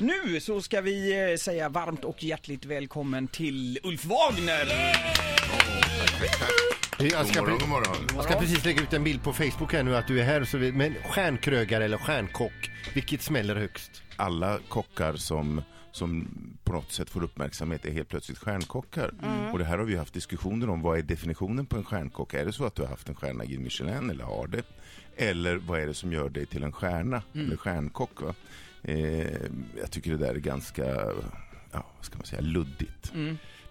Nu så ska vi eh, säga varmt och hjärtligt välkommen till Ulf Wagner. Jag God ska, morgon, god morgon. jag ska precis lägga ut en bild på Facebook här nu att du är här. Så vi, men stjärnkrögare eller stjärnkock, vilket smäller högst? Alla kockar som, som på något sätt får uppmärksamhet är helt plötsligt stjärnkockar. Och det här har vi haft diskussioner om. Vad är definitionen på en stjärnkock? Är det så att du har haft en stjärna i Michelin eller har det? Eller vad är det som gör dig till en stjärna eller stjärnkock? Va? Eh, jag tycker det där är ganska, ja, vad ska man säga, luddigt.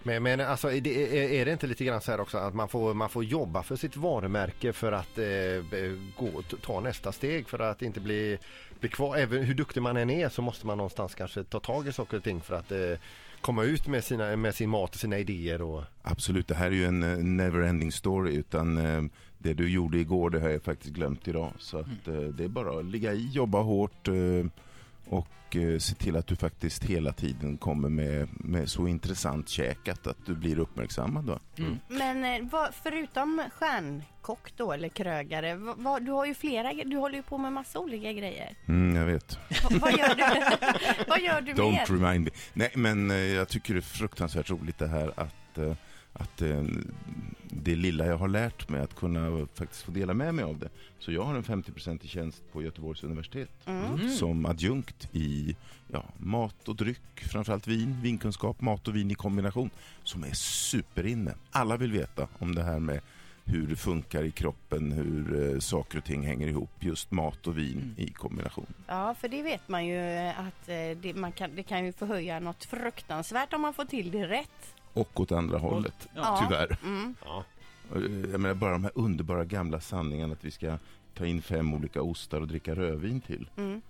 Men, men alltså, är, det, är, det inte lite grann så här också att man får, man får jobba för sitt varumärke för att eh, gå, ta nästa steg för att inte bli, bli kvar. Även hur duktig man än är så måste man någonstans kanske ta tag i saker och ting för att eh, komma ut med, sina, med sin mat och sina idéer. Och, Absolut, det här är ju en eh, never ending story utan eh, det du gjorde igår det har jag faktiskt glömt idag. Så att, eh, det är bara att ligga i, jobba hårt eh, och eh, se till att du faktiskt hela tiden kommer med, med så intressant käk att, du blir uppmärksammad. Då. Men eh, vad, förutom stjärnkock då eller krögare, vad, vad, du har ju flera, du håller ju på med massa olika grejer. Mm, jag vet. vad, vad gör du, vad gör du Don't mer? remind me. Nej, men eh, jag tycker det är fruktansvärt roligt det här att, att eh, det lilla jag har lärt mig att kunna faktiskt få dela med mig av det. Så jag har en 50% i tjänst på Göteborgs universitet som adjunkt i ja, mat och dryck, framförallt vin, vinkunskap, mat och vin i kombination, som är superinne. Alla vill veta om det här med hur det funkar i kroppen, hur eh, saker och ting hänger ihop, just mat och vin i kombination. Ja, för det vet man ju att eh, det, man kan, det kan ju förhöja något fruktansvärt om man får till det rätt. Och åt andra hållet, Ja. tyvärr. Mm. Och, eh, Jag menar bara de här underbara gamla sanningarna att vi ska ta in fem olika ostar och dricka rödvin till. Mm.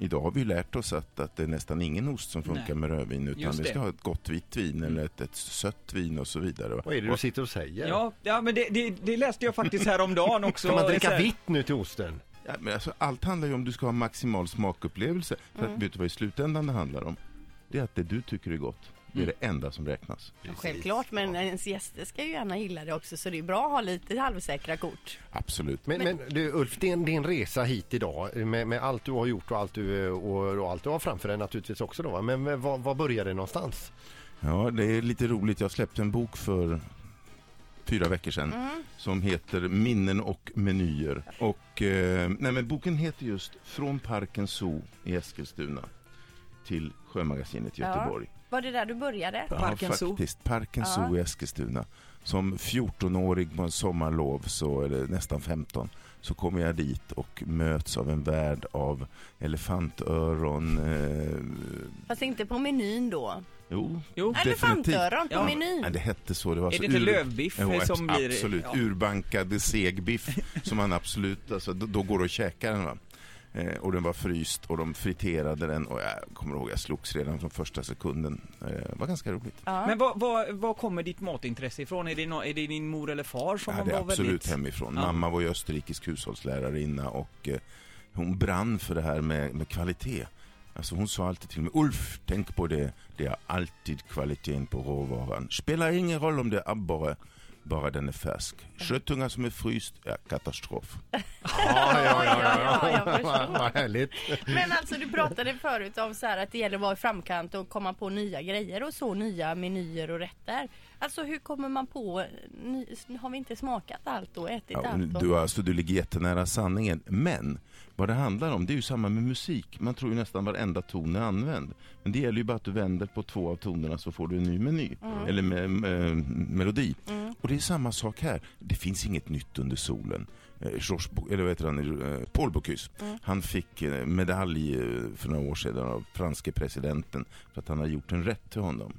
Idag har vi lärt oss att, att det är nästan ingen ost som funkar Nej. med rödvin utan vi ska ha ett gott vitt vin eller ett, ett sött vin och så vidare. va? vad är det du sitter och säger? Ja, ja men det, det, det läste jag faktiskt häromdagen också. Ska man dricka vitt nu till osten? Ja, men alltså, allt handlar ju om att du ska ha maximal smakupplevelse. För Mm. att, vet du vad i slutändan det handlar om? Det är att det du tycker är gott, det är det enda som räknas. Självklart, men ens gäster ska ju gärna gilla det också så det är bra att ha lite halvsäkra kort. Absolut. Men, men du Ulf, din, din resa hit idag med, med allt du har gjort och allt du, och, och allt du har framför dig naturligtvis också då. va? Men men var, var började det någonstans? Ja, det är lite roligt. Jag släppte en bok för fyra veckor sedan Mm. som heter Minnen och menyer. Och, eh, nej, men boken heter just Från Parken Zoo i Eskilstuna till Sjömagasinet i Ja. Göteborg. Var det där du började? Parken ja, Zoo. faktiskt. Parken Ja. Zoo i Eskilstuna. Som 14-årig på en sommarlov, så, eller nästan 15, så kommer jag dit och möts av en värld av elefantöron. Eh, Fast inte på menyn då. jo, Jo. Elefantöron på Ja. menyn. Nej, det hette så. Det var Är så det inte ur- lövbiff Jo, eh, som blir... absolut. Ja. Urbankad segbiff som man absolut, alltså, då, då går det att käka den. Va? Eh, och den var fryst och de friterade den och jag kommer ihåg jag slogs redan från första sekunden. Eh, det var ganska roligt. Ja. Men vad, vad, vad kommer ditt matintresse ifrån? Är det, no, är det din mor eller far som Ja, det är var absolut väldigt... hemifrån. Ja. Mamma var ju österrikisk hushållslärarinna och eh, hon brann för det här med, med kvalitet. Alltså hon sa alltid till mig, Ulf, tänk på det, det är alltid kvaliteten på råvaran. Spelar ingen roll om det är abborre, bara den är färsk. Köttunga som är fryst, är katastrof. Ja, ja, ja, Ja, härligt. Men alltså du pratade förut om så här att det gäller att vara i framkant och komma på nya grejer och så nya menyer och rätter. Alltså hur kommer man på, har vi inte smakat allt och ätit Ja, allt? Och... du, alltså, du ligger jättenära sanningen. Men vad det handlar om, det är ju samma med musik. Man tror ju nästan varenda ton är använd. Men det gäller ju bara att du vänder på två av tonerna så får du en ny meny. Eller me me melodi. Och det är samma sak här. Det finns inget nytt under solen. Eh, Georges Bo- eller vad heter han, eh, Paul Bocuse. Han fick eh, medalj för några år sedan av franske presidenten för att han har gjort en rätt till honom.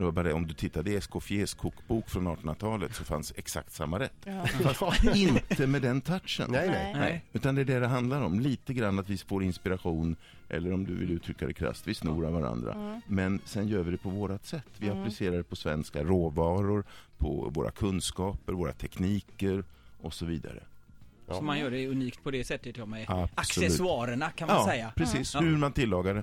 Det var bara det, om du tittade i Escoffiers kokbok från 1800-talet så fanns exakt samma rätt. Ja. Fast inte med den touchen. Nej, nej. Nej. Utan det är det det handlar om. Lite grann att vi får inspiration, eller om du vill uttrycka det krasst, vi snor av varandra. Men sen gör vi det på vårat sätt. Vi applicerar det på svenska råvaror, på våra kunskaper, våra tekniker och så vidare. Så man gör det unikt på det sättet, ja, med Absolut. accessoarerna kan man ja, säga. precis. Ja. Hur man tillagar det.